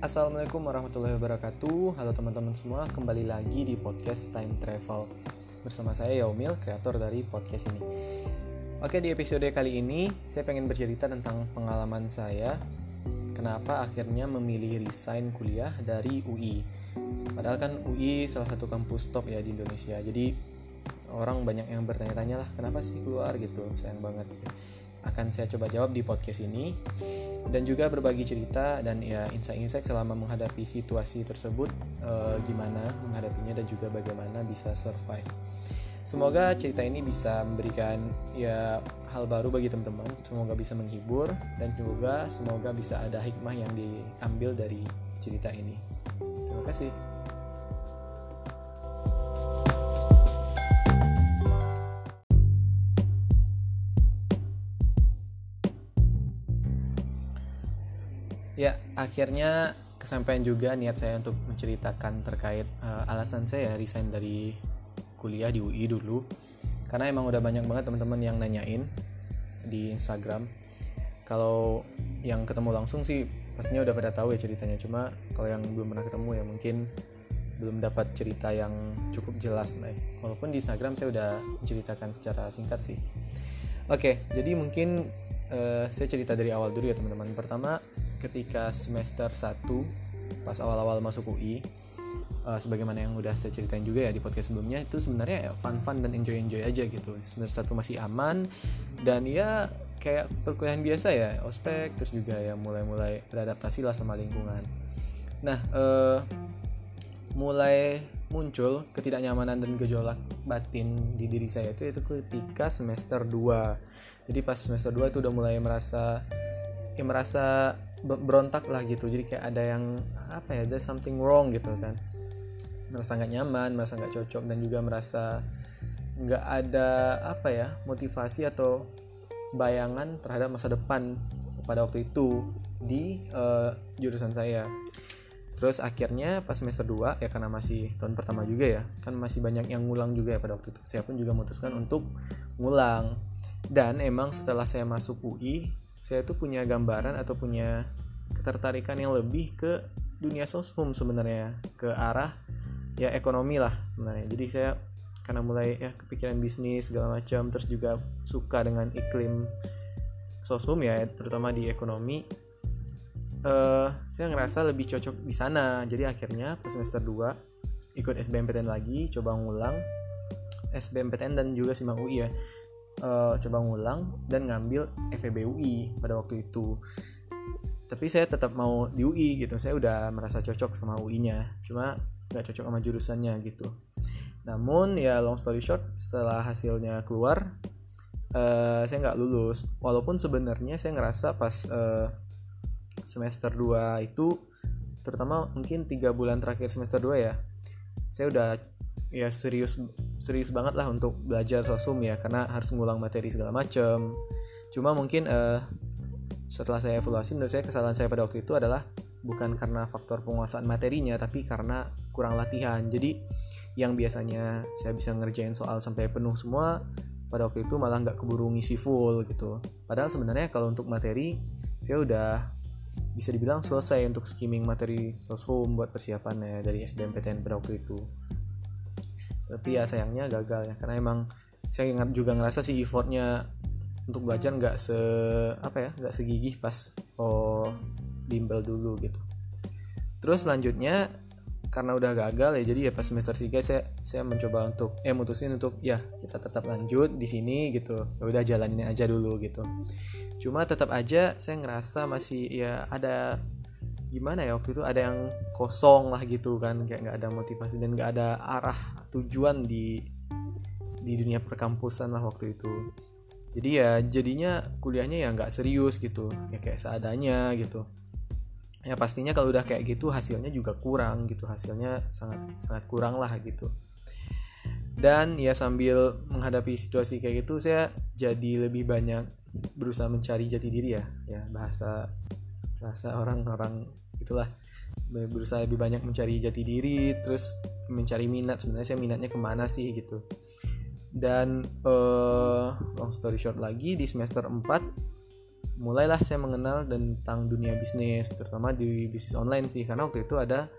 Assalamualaikum warahmatullahi wabarakatuh. Halo teman-teman semua, kembali lagi di podcast Time Travel. Bersama saya Yaumil, kreator dari podcast ini. Oke, di episode kali ini saya pengen bercerita tentang pengalaman saya. Kenapa akhirnya memilih resign kuliah dari UI Padahal kan UI salah satu kampus top ya di Indonesia. Jadi orang banyak yang bertanya-tanya lah Kenapa sih keluar? gitu, sayang banget akan saya coba jawab di podcast ini dan juga berbagi cerita dan ya insight-insight selama menghadapi situasi tersebut uh, gimana menghadapinya dan juga bagaimana bisa survive. Semoga cerita ini bisa memberikan ya hal baru bagi teman-teman, semoga bisa menghibur dan juga semoga bisa ada hikmah yang diambil dari cerita ini. Terima kasih. Akhirnya kesampaian juga niat saya untuk menceritakan terkait uh, alasan saya resign dari kuliah di UI dulu. Karena emang udah banyak banget teman-teman yang nanyain di Instagram. Kalau yang ketemu langsung sih pastinya udah pada tahu ya ceritanya. Cuma kalau yang belum pernah ketemu ya mungkin belum dapat cerita yang cukup jelas nih. Walaupun di Instagram saya udah menceritakan secara singkat sih. Oke, jadi mungkin uh, saya cerita dari awal dulu ya teman-teman. Pertama, ketika semester 1 pas awal-awal masuk UI uh, eh, sebagaimana yang udah saya ceritain juga ya di podcast sebelumnya itu sebenarnya ya fun-fun dan enjoy-enjoy aja gitu. Semester satu masih aman dan ya kayak perkuliahan biasa ya ospek terus juga ya mulai-mulai beradaptasi lah sama lingkungan. Nah uh, mulai muncul ketidaknyamanan dan gejolak batin di diri saya itu itu ketika semester 2 jadi pas semester 2 itu udah mulai merasa ya merasa berontak lah gitu. Jadi kayak ada yang apa ya there's something wrong gitu kan. Merasa nggak nyaman merasa nggak cocok dan juga merasa nggak ada apa ya motivasi atau bayangan terhadap masa depan pada waktu itu di uh, jurusan saya. Terus akhirnya pas semester 2 ya karena masih tahun pertama juga ya kan masih banyak yang ngulang juga ya pada waktu itu. Saya pun juga memutuskan untuk ngulang. Dan emang setelah saya masuk UI saya tuh punya gambaran atau punya ketertarikan yang lebih ke dunia sosum sebenarnya ke arah ya ekonomi lah sebenarnya. Jadi saya karena mulai ya kepikiran bisnis segala macam terus juga suka dengan iklim sosum ya terutama di ekonomi uh, saya ngerasa lebih cocok di sana. Jadi akhirnya pas semester 2 ikut SBMPTN lagi coba ngulang SBMPTN dan juga SIMAK UI ya uh, coba ngulang dan ngambil FEB UI pada waktu itu. Tapi saya tetap mau di UI gitu. Saya udah merasa cocok sama UI-nya cuma nggak cocok sama jurusannya gitu. Namun ya long story short setelah hasilnya keluar uh, saya nggak lulus. Walaupun sebenarnya saya ngerasa pas uh, semester 2 itu terutama mungkin tiga bulan terakhir semester 2 ya saya udah ya serius serius banget lah untuk belajar sosum ya karena harus ngulang materi segala macam cuma mungkin uh, setelah saya evaluasi menurut saya kesalahan saya pada waktu itu adalah bukan karena faktor penguasaan materinya tapi karena kurang latihan. Jadi yang biasanya saya bisa ngerjain soal sampai penuh semua pada waktu itu malah nggak keburu ngisi full gitu. Padahal sebenarnya kalau untuk materi saya udah bisa dibilang selesai untuk skimming materi soshum buat persiapannya dari SBMPTN pada waktu itu tapi ya sayangnya gagal ya karena emang saya juga ngerasa sih effortnya untuk belajar nggak se apa ya nggak segigih pas oh bimbel dulu gitu. Terus selanjutnya karena udah gagal ya jadi ya pas semester 3 saya saya mencoba untuk eh mutusin untuk ya kita tetap lanjut di sini gitu. Ya udah jalanin aja dulu gitu. Cuma tetap aja saya ngerasa masih ya ada gimana ya waktu itu ada yang kosong lah gitu kan kayak nggak ada motivasi dan nggak ada arah tujuan di di dunia perkampusan lah waktu itu. Jadi ya jadinya kuliahnya ya nggak serius gitu. Ya kayak seadanya gitu. Ya pastinya kalau udah kayak gitu hasilnya juga kurang gitu. Hasilnya sangat sangat kurang lah gitu. Dan ya sambil menghadapi situasi kayak gitu saya jadi lebih banyak berusaha mencari jati diri ya. Ya bahasa bahasa orang-orang itulah berusaha lebih banyak mencari jati diri terus mencari minat. Sebenarnya saya minatnya ke mana sih gitu. Dan uh, long story short lagi di semester 4 mulailah saya mengenal tentang dunia bisnis terutama di bisnis online sih. Karena waktu itu ada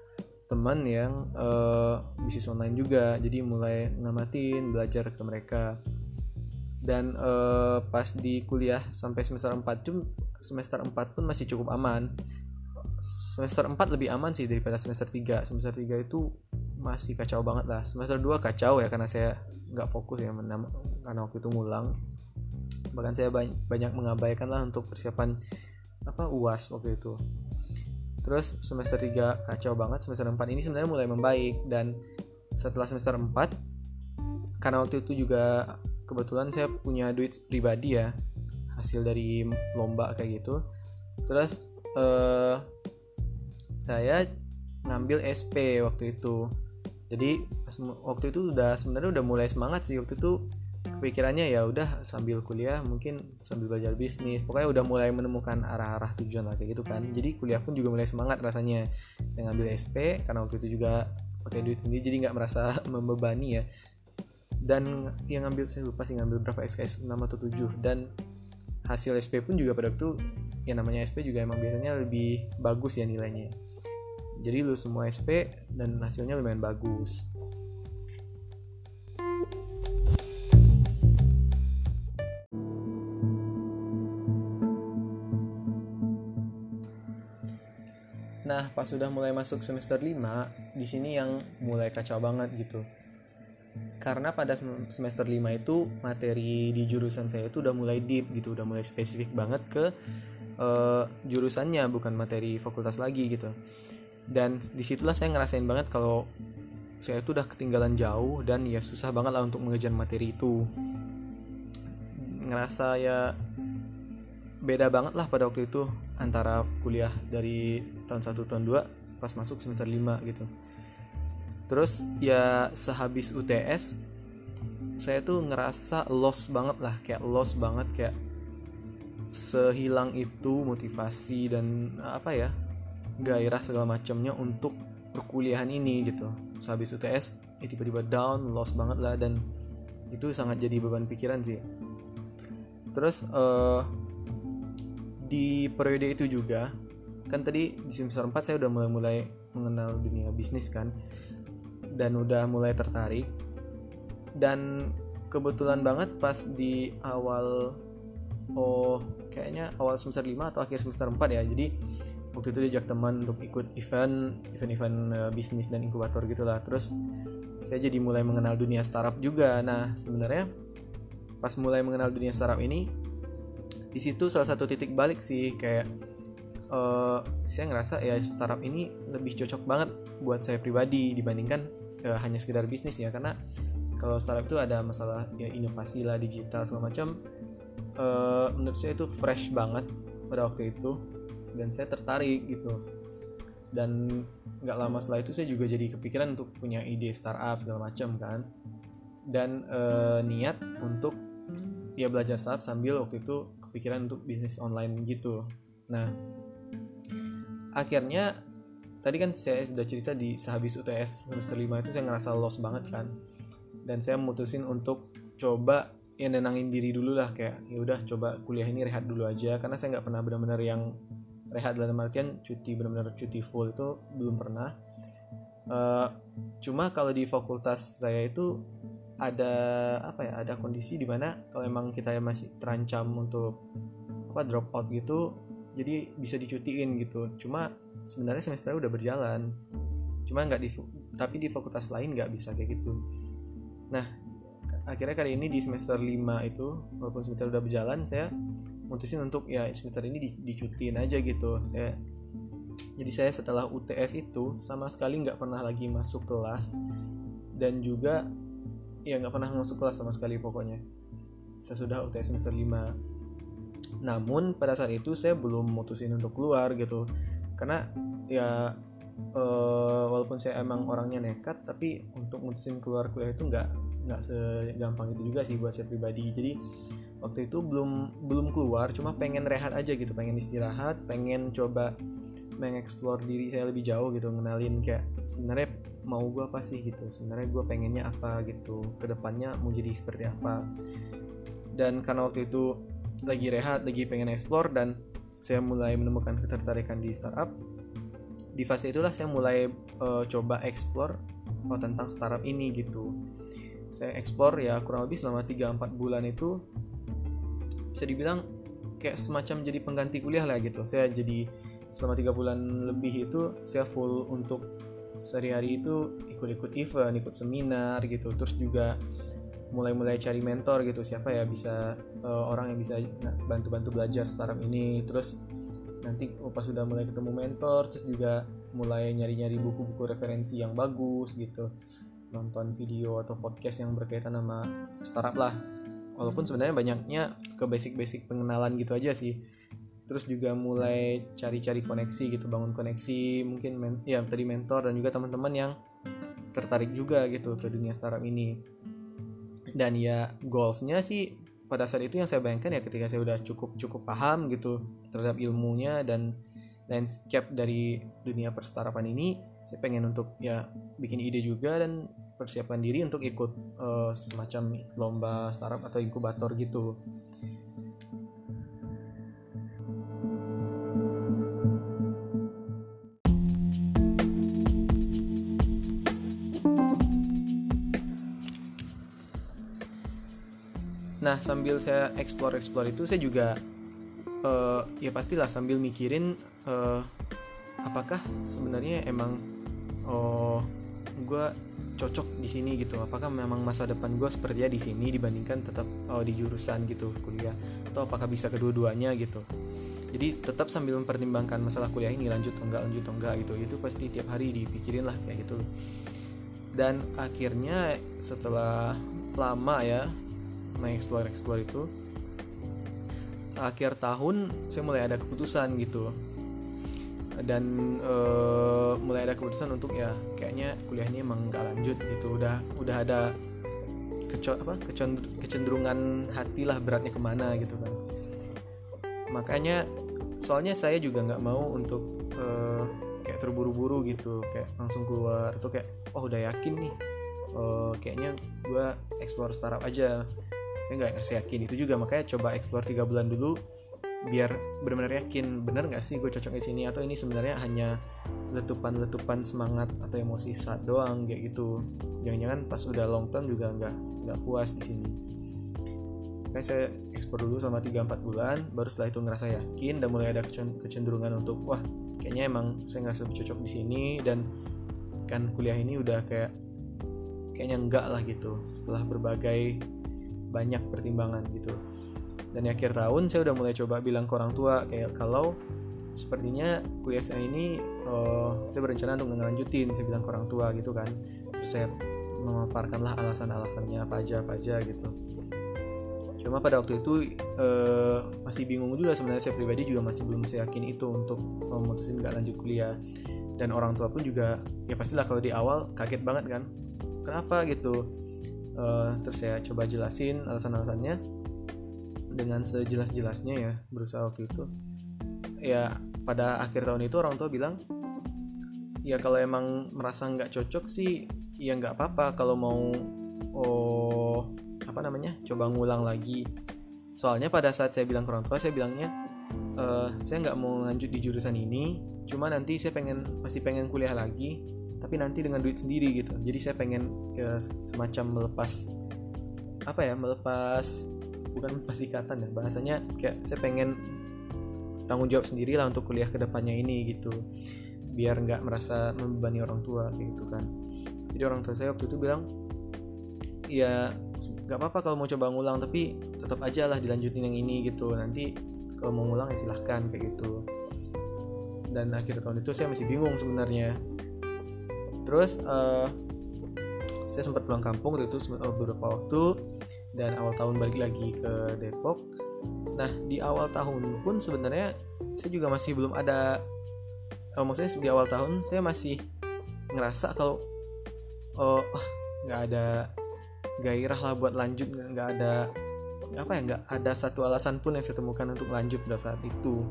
teman yang uh, bisnis online juga. Jadi mulai ngamatin belajar ke mereka. Dan uh, pas di kuliah sampai semester 4 cum semester 4 pun masih cukup aman semester 4 lebih aman sih daripada semester 3 semester 3 itu masih kacau banget lah. Semester 2 kacau ya karena saya nggak fokus ya karena waktu itu ngulang. Bahkan saya banyak, banyak mengabaikan lah untuk persiapan apa uas waktu itu. Terus semester 3 kacau banget. Semester 4 ini sebenarnya mulai membaik. Dan setelah semester 4 karena waktu itu juga kebetulan saya punya duit pribadi ya hasil dari lomba kayak gitu. Terus uh, saya ngambil SP waktu itu. Jadi waktu itu udah sebenarnya udah mulai semangat sih. Waktu itu kepikirannya ya udah sambil kuliah mungkin sambil belajar bisnis. Pokoknya udah mulai menemukan arah-arah tujuan lah kayak gitu kan. Jadi kuliah pun juga mulai semangat rasanya. Saya ngambil SP karena waktu itu juga pakai duit sendiri jadi nggak merasa membebani ya. Dan yang ngambil saya lupa sih ngambil berapa SKS 6 atau 7 dan hasil SP pun juga pada waktu yang namanya SP juga emang biasanya lebih bagus ya nilainya jadi lu semua SP dan hasilnya lumayan bagus Nah, pas sudah mulai masuk semester 5, di sini yang mulai kacau banget gitu. Karena pada semester 5 itu materi di jurusan saya itu udah mulai deep gitu, udah mulai spesifik banget ke uh, jurusannya bukan materi fakultas lagi gitu. Dan di situlah saya ngerasain banget kalau saya itu udah ketinggalan jauh dan ya susah banget lah untuk mengejar materi itu. Ngerasa ya beda banget lah pada waktu itu antara kuliah dari tahun 1 tahun 2 pas masuk semester 5 gitu terus ya sehabis UTS saya tuh ngerasa lost banget lah kayak lost banget kayak sehilang itu motivasi dan apa ya gairah segala macamnya untuk perkuliahan ini gitu. Sehabis UTS ya tiba-tiba down lost banget lah dan itu sangat jadi beban pikiran sih. Terus uh, di periode itu juga kan tadi di semester 4 saya udah mulai-mulai mengenal dunia bisnis kan dan udah mulai tertarik. Dan kebetulan banget pas di awal oh kayaknya awal semester 5 atau akhir semester 4 ya jadi waktu itu diajak teman untuk ikut event event-event uh, bisnis dan inkubator gitulah. Terus saya jadi mulai mengenal dunia startup juga. Nah sebenarnya pas mulai mengenal dunia startup ini di situ salah satu titik balik sih kayak uh, saya ngerasa ya startup ini lebih cocok banget buat saya pribadi dibandingkan uh, hanya sekedar bisnis ya. Karena kalau startup itu ada masalah ya inovasi lah digital segala macam. Uh, menurut saya itu fresh banget pada waktu itu dan saya tertarik gitu. Dan nggak lama setelah itu saya juga jadi kepikiran untuk punya ide startup segala macam kan. Dan uh, niat untuk ya belajar startup sambil waktu itu kepikiran untuk bisnis online gitu. Nah akhirnya tadi kan saya sudah cerita di sehabis UTS semester 5 itu saya ngerasa lost banget kan. Dan saya memutusin untuk coba ya nenangin diri dulu lah kayak ya udah coba kuliah ini rehat dulu aja. Karena saya nggak pernah benar-benar yang rehat dalam artian cuti benar-benar cuti full itu belum pernah. Uh, cuma kalau di fakultas saya itu ada apa ya ada kondisi di mana kalau emang kita masih terancam untuk apa drop out gitu jadi bisa dicutiin gitu. Cuma sebenarnya semester udah berjalan. Cuma nggak di tapi di fakultas lain nggak bisa kayak gitu. Nah akhirnya kali ini di semester 5 itu walaupun semester udah berjalan saya mutusin untuk ya semester ini di, dicutiin aja gitu. Saya jadi saya setelah UTS itu sama sekali nggak pernah lagi masuk kelas dan juga ya nggak pernah masuk kelas sama sekali pokoknya. Saya sudah UTS semester 5 namun pada saat itu saya belum mutusin untuk keluar gitu. Karena ya uh, walaupun saya emang orangnya nekat tapi untuk mutusin keluar kuliah itu nggak nggak segampang itu juga sih buat saya pribadi. Jadi waktu itu belum belum keluar cuma pengen rehat aja gitu pengen istirahat pengen coba mengeksplor diri saya lebih jauh gitu ngenalin kayak sebenarnya mau gue apa sih gitu sebenarnya gue pengennya apa gitu ke depannya mau jadi seperti apa. Dan karena waktu itu lagi rehat lagi pengen explore dan saya mulai menemukan ketertarikan di startup di fase itulah saya mulai uh, coba explore oh, tentang startup ini gitu. Saya explore ya kurang lebih selama 3-4 bulan itu bisa dibilang kayak semacam jadi pengganti kuliah lah gitu. Saya jadi selama tiga bulan lebih itu saya full untuk sehari-hari itu ikut-ikut event, ikut seminar gitu, terus juga mulai-mulai cari mentor gitu. Siapa ya bisa uh, orang yang bisa bantu-bantu belajar startup ini, terus nanti oh, pas sudah mulai ketemu mentor, terus juga mulai nyari-nyari buku-buku referensi yang bagus gitu, nonton video atau podcast yang berkaitan sama startup lah. Walaupun sebenarnya banyaknya ke basic-basic pengenalan gitu aja sih. Terus juga mulai cari-cari koneksi gitu bangun koneksi mungkin men ya tadi mentor dan juga teman-teman yang tertarik juga gitu ke dunia startup ini. Dan ya goalsnya sih pada saat itu yang saya bayangkan ya ketika saya udah cukup cukup paham gitu terhadap ilmunya dan landscape dari dunia perstartupan ini saya pengen untuk ya bikin ide juga dan persiapkan diri untuk ikut uh, semacam lomba startup atau inkubator gitu. Nah sambil saya explore explore itu saya juga uh, ya pastilah sambil mikirin uh, apakah sebenarnya emang oh gue cocok di sini gitu. Apakah memang masa depan gue sepertinya di sini dibandingkan tetap oh, di jurusan gitu kuliah? Atau apakah bisa kedua-duanya gitu? Jadi tetap sambil mempertimbangkan masalah kuliah ini lanjut atau enggak lanjut atau enggak gitu itu pasti tiap hari dipikirin lah kayak gitu dan akhirnya setelah lama ya mengeksplor explore itu akhir tahun saya mulai ada keputusan gitu dan uh, mulai ada keputusan untuk ya kayaknya kuliah ini emang nggak lanjut gitu. Udah udah ada keco apa kecenderungan hati lah beratnya ke mana gitu kan. Makanya soalnya saya juga nggak mau untuk uh, kayak terburu-buru gitu. Kayak langsung keluar atau kayak oh udah yakin nih uh, kayaknya gue explore startup aja. Saya nggak yakin. Itu juga makanya coba explore tiga bulan dulu biar benar-benar yakin benar nggak sih gue cocok di sini? Atau ini sebenarnya hanya letupan-letupan semangat atau emosi saat doang kayak gitu. Jangan-jangan pas udah long term juga nggak nggak puas di sini. Kayak saya explore dulu selama 3-4 bulan baru setelah itu ngerasa yakin dan mulai ada kecenderungan untuk wah kayaknya emang saya ngerasa cocok di sini dan kan kuliah ini udah kayak kayaknya enggak lah gitu setelah berbagai banyak pertimbangan gitu dan di akhir tahun saya udah mulai coba bilang ke orang tua kayak kalau sepertinya kuliah saya ini uh, saya berencana untuk ngelanjutin saya bilang ke orang tua gitu kan. Terus saya memaparkanlah alasan-alasannya apa aja apa aja gitu. Cuma pada waktu itu uh, masih bingung juga sebenarnya saya pribadi juga masih belum saya yakin itu untuk memutusin nggak lanjut kuliah. Dan orang tua pun juga ya pastilah kalau di awal kaget banget kan kenapa? gitu. Uh, terus saya coba jelasin alasan-alasannya dengan sejelas-jelasnya ya berusaha waktu itu. Ya pada akhir tahun itu orang tua bilang ya kalau emang merasa nggak cocok sih ya nggak apa-apa. Kalau mau oh apa namanya coba ngulang lagi. Soalnya pada saat saya bilang ke orang tua saya bilangnya e, saya nggak mau lanjut di jurusan ini. Cuma nanti saya pengen masih pengen kuliah lagi tapi nanti dengan duit sendiri gitu. Jadi saya pengen ya, semacam melepas apa ya melepas bukan melepas ikatan ya bahasanya kayak saya pengen tanggung jawab sendiri lah untuk kuliah ke depannya ini gitu. Biar nggak merasa membebani orang tua gitu kan. Jadi orang tua saya waktu itu bilang ya nggak apa-apa kalau mau coba ngulang tapi tetap aja lah dilanjutin yang ini gitu. Nanti kalau mau ngulang ya silahkan kayak gitu. Dan akhir tahun itu saya masih bingung sebenarnya. Terus uh, saya sempat pulang kampung itu uh, beberapa waktu dan awal tahun balik lagi ke Depok. Nah di awal tahun pun sebenarnya saya juga masih belum ada uh, maksudnya di awal tahun saya masih ngerasa kalau oh nggak ada gairah lah buat lanjut nggak ada apa ya nggak ada satu alasan pun yang saya temukan untuk lanjut pada saat itu.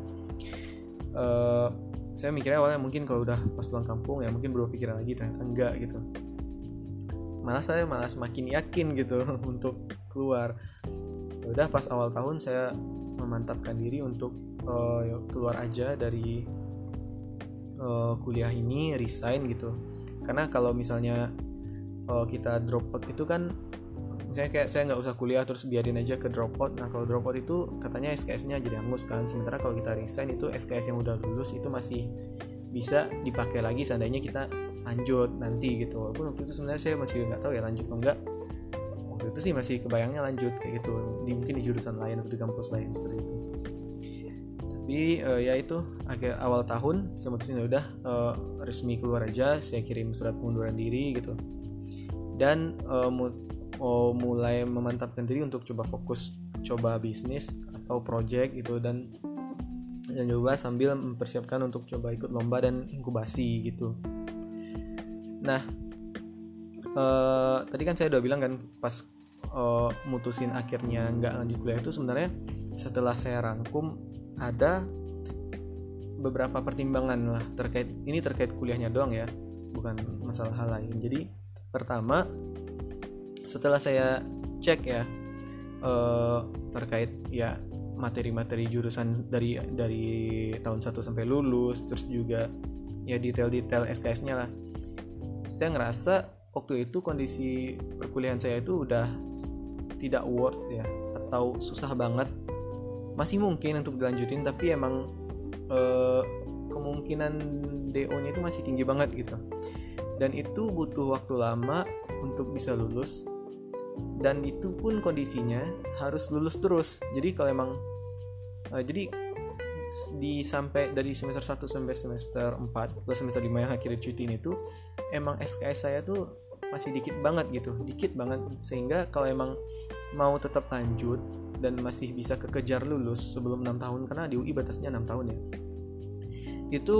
Uh, saya mikirnya awalnya mungkin kalau udah pas pulang kampung ya mungkin berpikiran lagi ternyata enggak gitu malah saya malah semakin yakin gitu untuk keluar. Ya udah pas awal tahun saya memantapkan diri untuk uh, keluar aja dari uh, kuliah ini resign gitu. Karena kalau misalnya uh, kita drop out itu kan misalnya kayak saya nggak usah kuliah terus biarin aja ke drop out nah kalau drop out itu katanya SKS-nya jadi hangus kan. Sementara kalau kita resign itu SKS yang udah lulus itu masih bisa dipakai lagi. Seandainya kita lanjut nanti gitu. Walaupun waktu itu sebenarnya saya masih nggak tahu ya lanjut atau enggak. Waktu itu sih masih kebayangnya lanjut kayak gitu di mungkin di jurusan lain atau di kampus lain seperti itu. Tapi uh, ya itu akhir awal tahun saya mutusin ya udah uh, resmi keluar aja saya kirim surat pengunduran diri gitu. Dan uh, oh, mulai memantapkan diri untuk coba fokus coba bisnis atau project gitu dan dan juga sambil mempersiapkan untuk coba ikut lomba dan inkubasi gitu. Nah, uh, tadi kan saya udah bilang kan pas uh, mutusin akhirnya nggak lanjut kuliah itu sebenarnya setelah saya rangkum ada beberapa pertimbangan lah terkait ini terkait kuliahnya doang ya, bukan masalah hal lain. Jadi pertama setelah saya cek ya uh, terkait ya materi-materi jurusan dari dari tahun 1 sampai lulus terus juga ya detail-detail SKS-nya lah saya ngerasa waktu itu kondisi perkuliahan saya itu udah tidak worth ya atau susah banget. Masih mungkin untuk dilanjutin tapi emang uh, kemungkinan DO-nya itu masih tinggi banget gitu. Dan itu butuh waktu lama untuk bisa lulus dan itu pun kondisinya harus lulus terus. Jadi kalau emang uh, jadi di sampai dari semester 1 sampai semester 4 plus semester 5 yang akhirnya cuti ini tuh emang SKS saya tuh masih dikit banget gitu dikit banget. Sehingga kalau emang mau tetap lanjut dan masih bisa kekejar lulus sebelum 6 tahun karena di UI batasnya 6 tahun ya itu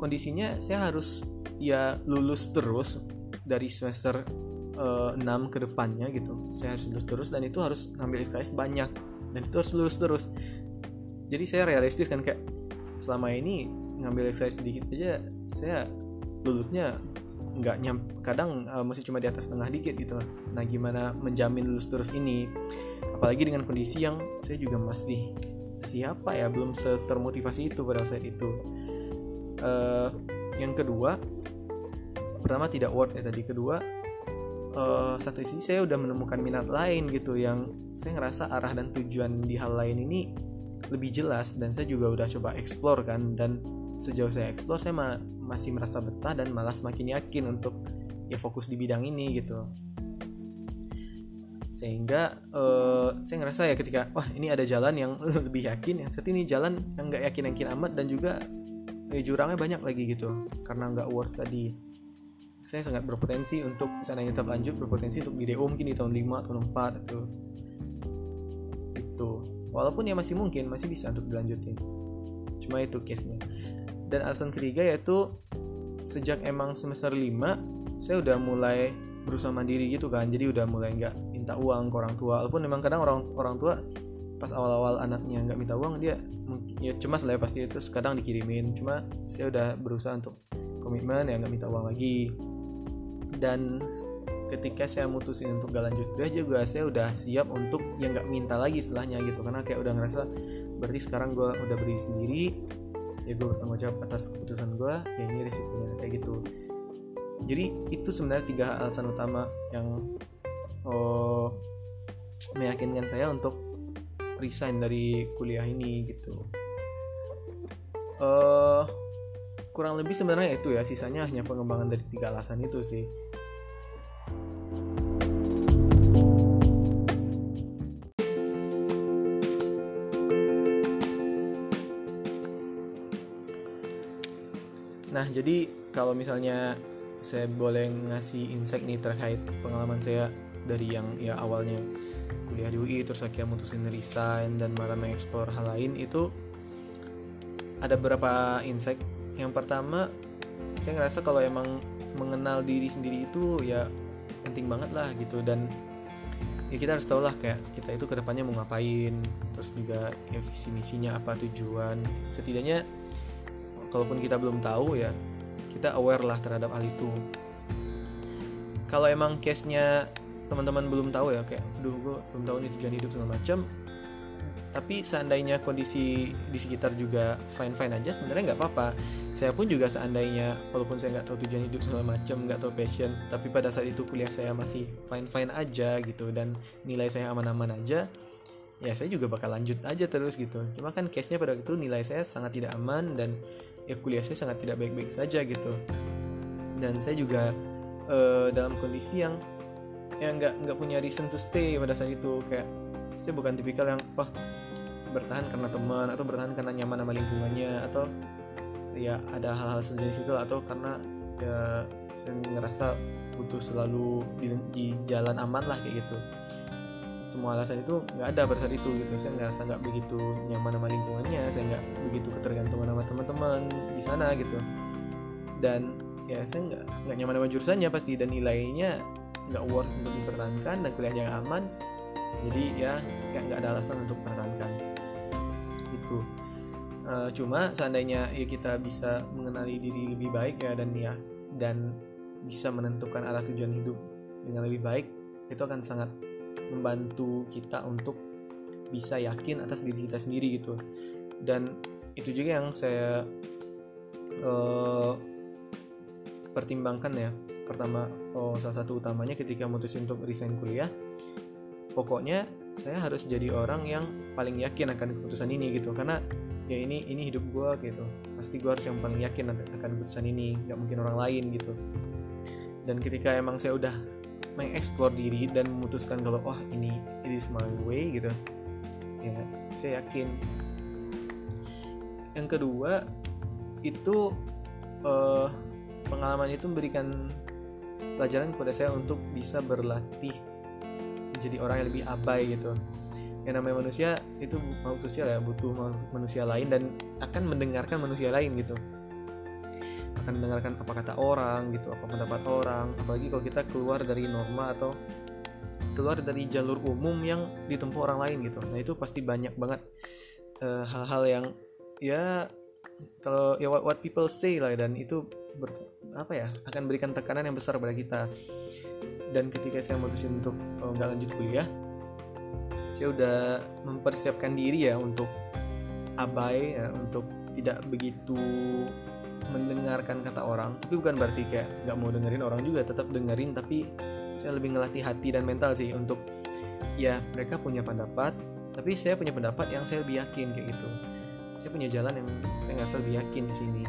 kondisinya saya harus ya lulus terus dari semester uh, eh, 6 ke depannya gitu. Saya harus lulus terus dan itu harus ngambil SKS banyak dan itu harus lulus terus jadi saya realistis kan kayak selama ini ngambil SKS sedikit aja saya lulusnya nggak nyam kadang uh, masih cuma di atas tengah dikit gitu nah gimana menjamin lulus terus ini? Apalagi dengan kondisi yang saya juga masih siapa ya belum setermotivasi itu pada saat itu. Uh, yang kedua pertama tidak worth ya tadi. Kedua uh, satu sisi saya udah menemukan minat lain gitu yang saya ngerasa arah dan tujuan di hal lain ini lebih jelas dan saya juga udah coba explore kan dan sejauh saya explore saya ma masih merasa betah dan malah semakin yakin untuk ya fokus di bidang ini gitu. Sehingga uh, saya ngerasa ya ketika wah ini ada jalan yang lebih yakin ya saat ini jalan yang nggak yakin yakin amat dan juga ya, jurangnya banyak lagi gitu karena nggak worth tadi. Saya sangat berpotensi untuk seandainya tetap lanjut berpotensi untuk di DO mungkin di tahun 5 tahun 4 atau itu walaupun ya masih mungkin masih bisa untuk dilanjutin. Cuma itu case nya dan alasan ketiga yaitu sejak emang semester 5 saya udah mulai berusaha mandiri gitu kan. Jadi udah mulai nggak minta uang ke orang tua. Walaupun memang kadang orang orang tua pas awal-awal anaknya nggak minta uang dia ya cuma lah ya pasti itu kadang dikirimin. Cuma saya udah berusaha untuk komitmen ya nggak minta uang lagi. Dan ketika saya mutusin untuk gak lanjut kuliah juga saya udah siap untuk yang nggak minta lagi setelahnya gitu. Karena kayak udah ngerasa berarti sekarang gue udah berdiri sendiri ya gue bertanggung jawab atas keputusan gue ya ini risikonya kayak gitu. Jadi itu sebenarnya tiga alasan utama yang oh, meyakinkan saya untuk resign dari kuliah ini gitu. Uh, kurang lebih sebenarnya itu ya sisanya hanya pengembangan dari tiga alasan itu sih Nah, jadi kalau misalnya saya boleh ngasih insight nih terkait pengalaman saya dari yang ya awalnya kuliah di UI terus akhirnya mutusin resign dan malah mengeksplor hal lain itu ada beberapa insight. Yang pertama saya ngerasa kalau emang mengenal diri sendiri itu ya penting banget lah gitu. Dan ya kita harus tahu lah kayak kita itu ke depannya mau ngapain terus juga ya visi misinya apa tujuan. Setidaknya kalaupun kita belum tahu ya kita aware lah terhadap hal itu. Kalau emang case nya teman-teman belum tahu ya kayak aduh gue belum tahu nih tujuan hidup segala macam tapi seandainya kondisi di sekitar juga fine fine aja sebenarnya nggak apa-apa. Saya pun juga seandainya walaupun saya nggak tahu tujuan hidup segala macam nggak tahu passion tapi pada saat itu kuliah saya masih fine fine aja gitu dan nilai saya aman-aman aja ya saya juga bakal lanjut aja terus gitu. Cuma kan case nya pada itu nilai saya sangat tidak aman dan ya kuliah saya sangat tidak baik-baik saja gitu. Dan saya juga uh, dalam kondisi yang yang nggak nggak punya reason to stay pada saat itu. Kayak saya bukan tipikal yang wah bertahan karena teman atau bertahan karena nyaman sama lingkungannya atau ya ada hal-hal sejenis itu atau karena ya saya ngerasa butuh selalu di, di jalan aman lah kayak gitu semua alasan itu nggak ada pada saat itu gitu. Saya ngerasa nggak begitu nyaman sama lingkungannya saya nggak begitu ketergantungan sama teman-teman di sana gitu. Dan ya saya nggak nggak nyaman sama jurusannya pasti dan nilainya nggak worth untuk dipertahankan dan kuliahnya aman. Jadi ya kayak nggak ada alasan untuk mempertahankan itu uh, cuma seandainya ya kita bisa mengenali diri lebih baik ya dan ya dan bisa menentukan arah tujuan hidup dengan lebih baik itu akan sangat membantu kita untuk bisa yakin atas diri kita sendiri gitu. Dan itu juga yang saya uh, pertimbangkan ya. Pertama oh, salah satu utamanya ketika mutusin untuk resign kuliah pokoknya saya harus jadi orang yang paling yakin akan keputusan ini gitu. Karena ya ini ini hidup gue gitu. Pasti gue harus yang paling yakin akan keputusan ini. Nggak mungkin orang lain gitu. Dan ketika emang saya udah mengeksplor diri dan memutuskan kalau wah ini ini is my way gitu. Ya saya yakin. Yang kedua itu uh, pengalaman itu memberikan pelajaran kepada saya untuk bisa berlatih menjadi orang yang lebih abai gitu. Yang namanya manusia itu makhluk sosial ya butuh manusia lain dan akan mendengarkan manusia lain gitu akan mendengarkan apa kata orang gitu apa pendapat orang. Apalagi kalau kita keluar dari norma atau keluar dari jalur umum yang ditempuh orang lain gitu. Nah itu pasti banyak banget eh, hal-hal uh, yang ya kalau ya what, what people say lah dan itu ber, apa ya akan berikan tekanan yang besar pada kita. Dan ketika saya memutuskan untuk oh, nggak oh, lanjut kuliah saya udah mempersiapkan diri ya untuk abai ya, untuk tidak begitu mendengarkan kata orang tapi bukan berarti kayak nggak mau dengerin orang juga tetap dengerin tapi saya lebih ngelatih hati dan mental sih untuk ya mereka punya pendapat tapi saya punya pendapat yang saya lebih yakin kayak gitu. Saya punya jalan yang saya nggak lebih yakin di sini.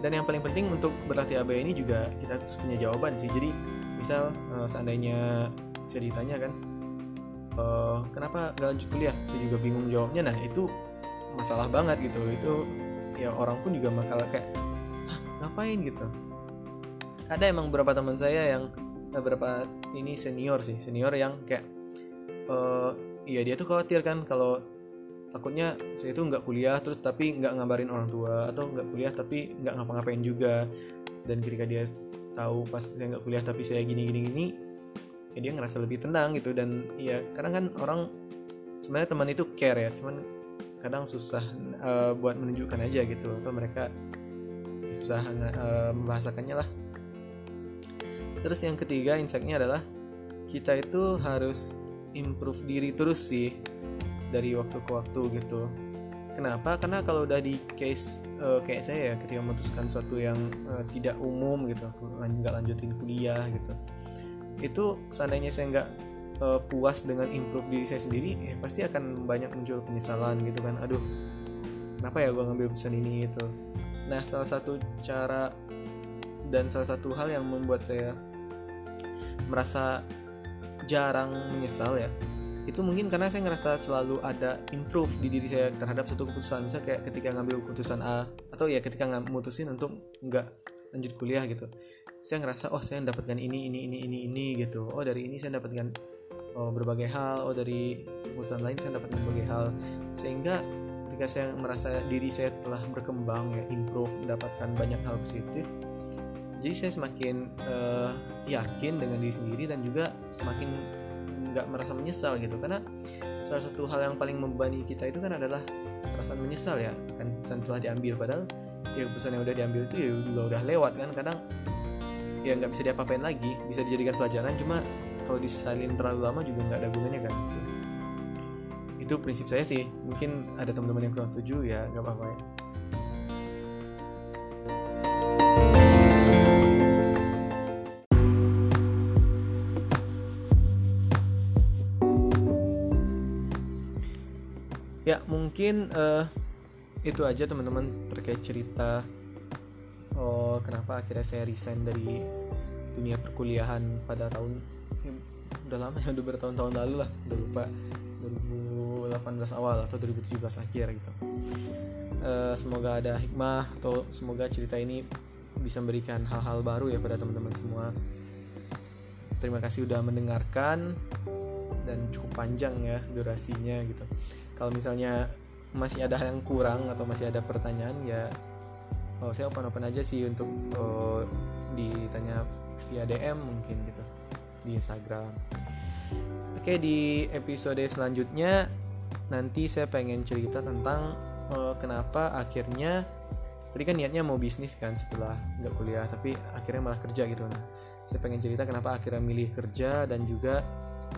Dan yang paling penting untuk berlatih ABA ini juga kita harus punya jawaban sih. Jadi misal uh, seandainya saya ditanya kan uh, kenapa gak lanjut kuliah? Saya juga bingung jawabnya. Nah itu masalah banget gitu. Itu ya orang pun juga bakal kayak ngapain? gitu. Ada emang beberapa teman saya yang eh, beberapa ini senior sih senior yang kayak uh, iya dia tuh khawatir kan kalau takutnya saya itu nggak kuliah terus tapi nggak ngabarin orang tua atau nggak kuliah tapi nggak ngapa-ngapain juga. Dan ketika dia tahu pas saya nggak kuliah tapi saya gini gini gini ya dia ngerasa lebih tenang gitu. Dan ya kadang kan orang sebenarnya teman itu care ya cuman kadang susah uh, buat menunjukkan aja gitu atau mereka susah uh, membahasakannya lah. Terus yang ketiga insightnya adalah kita itu harus improve diri terus sih dari waktu ke waktu gitu. Kenapa? Karena kalau udah di case uh, kayak saya ya ketika memutuskan sesuatu yang uh, tidak umum gitu nggak lanjutin kuliah gitu itu seandainya saya nggak uh, puas dengan improve diri saya sendiri ya pasti akan banyak muncul penyesalan gitu kan. Aduh kenapa ya gue ngambil pesan ini itu nah salah satu cara dan salah satu hal yang membuat saya merasa jarang menyesal ya itu mungkin karena saya ngerasa selalu ada improve di diri saya terhadap satu keputusan. Misalnya kayak ketika ngambil keputusan A atau ya ketika mutusin untuk nggak lanjut kuliah gitu saya ngerasa oh saya mendapatkan ini ini ini ini ini gitu. Oh dari ini saya mendapatkan oh, berbagai hal. Oh dari keputusan lain saya mendapatkan berbagai hal. Sehingga ketika saya merasa diri saya telah berkembang ya improve mendapatkan banyak hal positif jadi saya semakin uh, yakin dengan diri sendiri dan juga semakin nggak merasa menyesal gitu. Karena salah satu hal yang paling membebani kita itu kan adalah perasaan menyesal ya. Kan keputusan telah diambil padahal ya keputusan yang udah diambil itu ya juga udah lewat kan. Kadang ya nggak bisa diapa-apain lagi bisa dijadikan pelajaran. Cuma kalau disalin terlalu lama juga nggak ada gunanya kan? Itu prinsip saya sih. Mungkin ada teman-teman yang kurang setuju ya nggak apa-apa ya. Ya mungkin uh, itu aja teman-teman terkait cerita oh kenapa akhirnya saya resign dari dunia perkuliahan pada tahun ya, udah lama ya udah bertahun-tahun lalu lah. Udah lupa 2018 awal atau 2017 akhir gitu. Uh, semoga ada hikmah atau semoga cerita ini bisa memberikan hal-hal baru ya pada teman-teman semua. Terima kasih udah mendengarkan dan cukup panjang ya durasinya gitu. Kalau misalnya masih ada yang kurang atau masih ada pertanyaan ya oh, saya open open aja sih untuk oh, ditanya via DM mungkin gitu di Instagram. Oke di episode selanjutnya nanti saya pengen cerita tentang oh, kenapa akhirnya tadi kan niatnya mau bisnis kan setelah nggak kuliah tapi akhirnya malah kerja gitu. Nah saya pengen cerita kenapa akhirnya milih kerja dan juga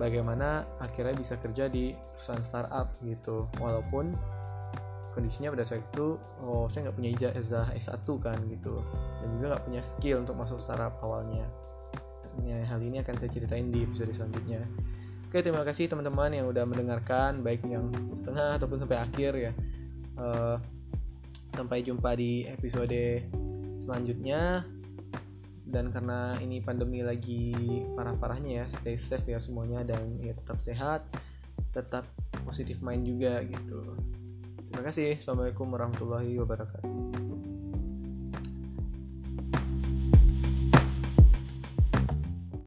bagaimana akhirnya bisa kerja di perusahaan startup gitu. Walaupun kondisinya pada saat itu oh saya nggak punya ijazah S1 kan gitu dan juga nggak punya skill untuk masuk startup awalnya ya, hal ini akan saya ceritain di episode selanjutnya. Oke terima kasih teman-teman yang udah mendengarkan baik yang setengah ataupun sampai akhir ya. Uh, sampai jumpa di episode selanjutnya. Dan karena ini pandemi lagi parah-parahnya ya stay safe ya semuanya dan ya tetap sehat tetap positif mind juga gitu. Terima kasih. Assalamualaikum warahmatullahi wabarakatuh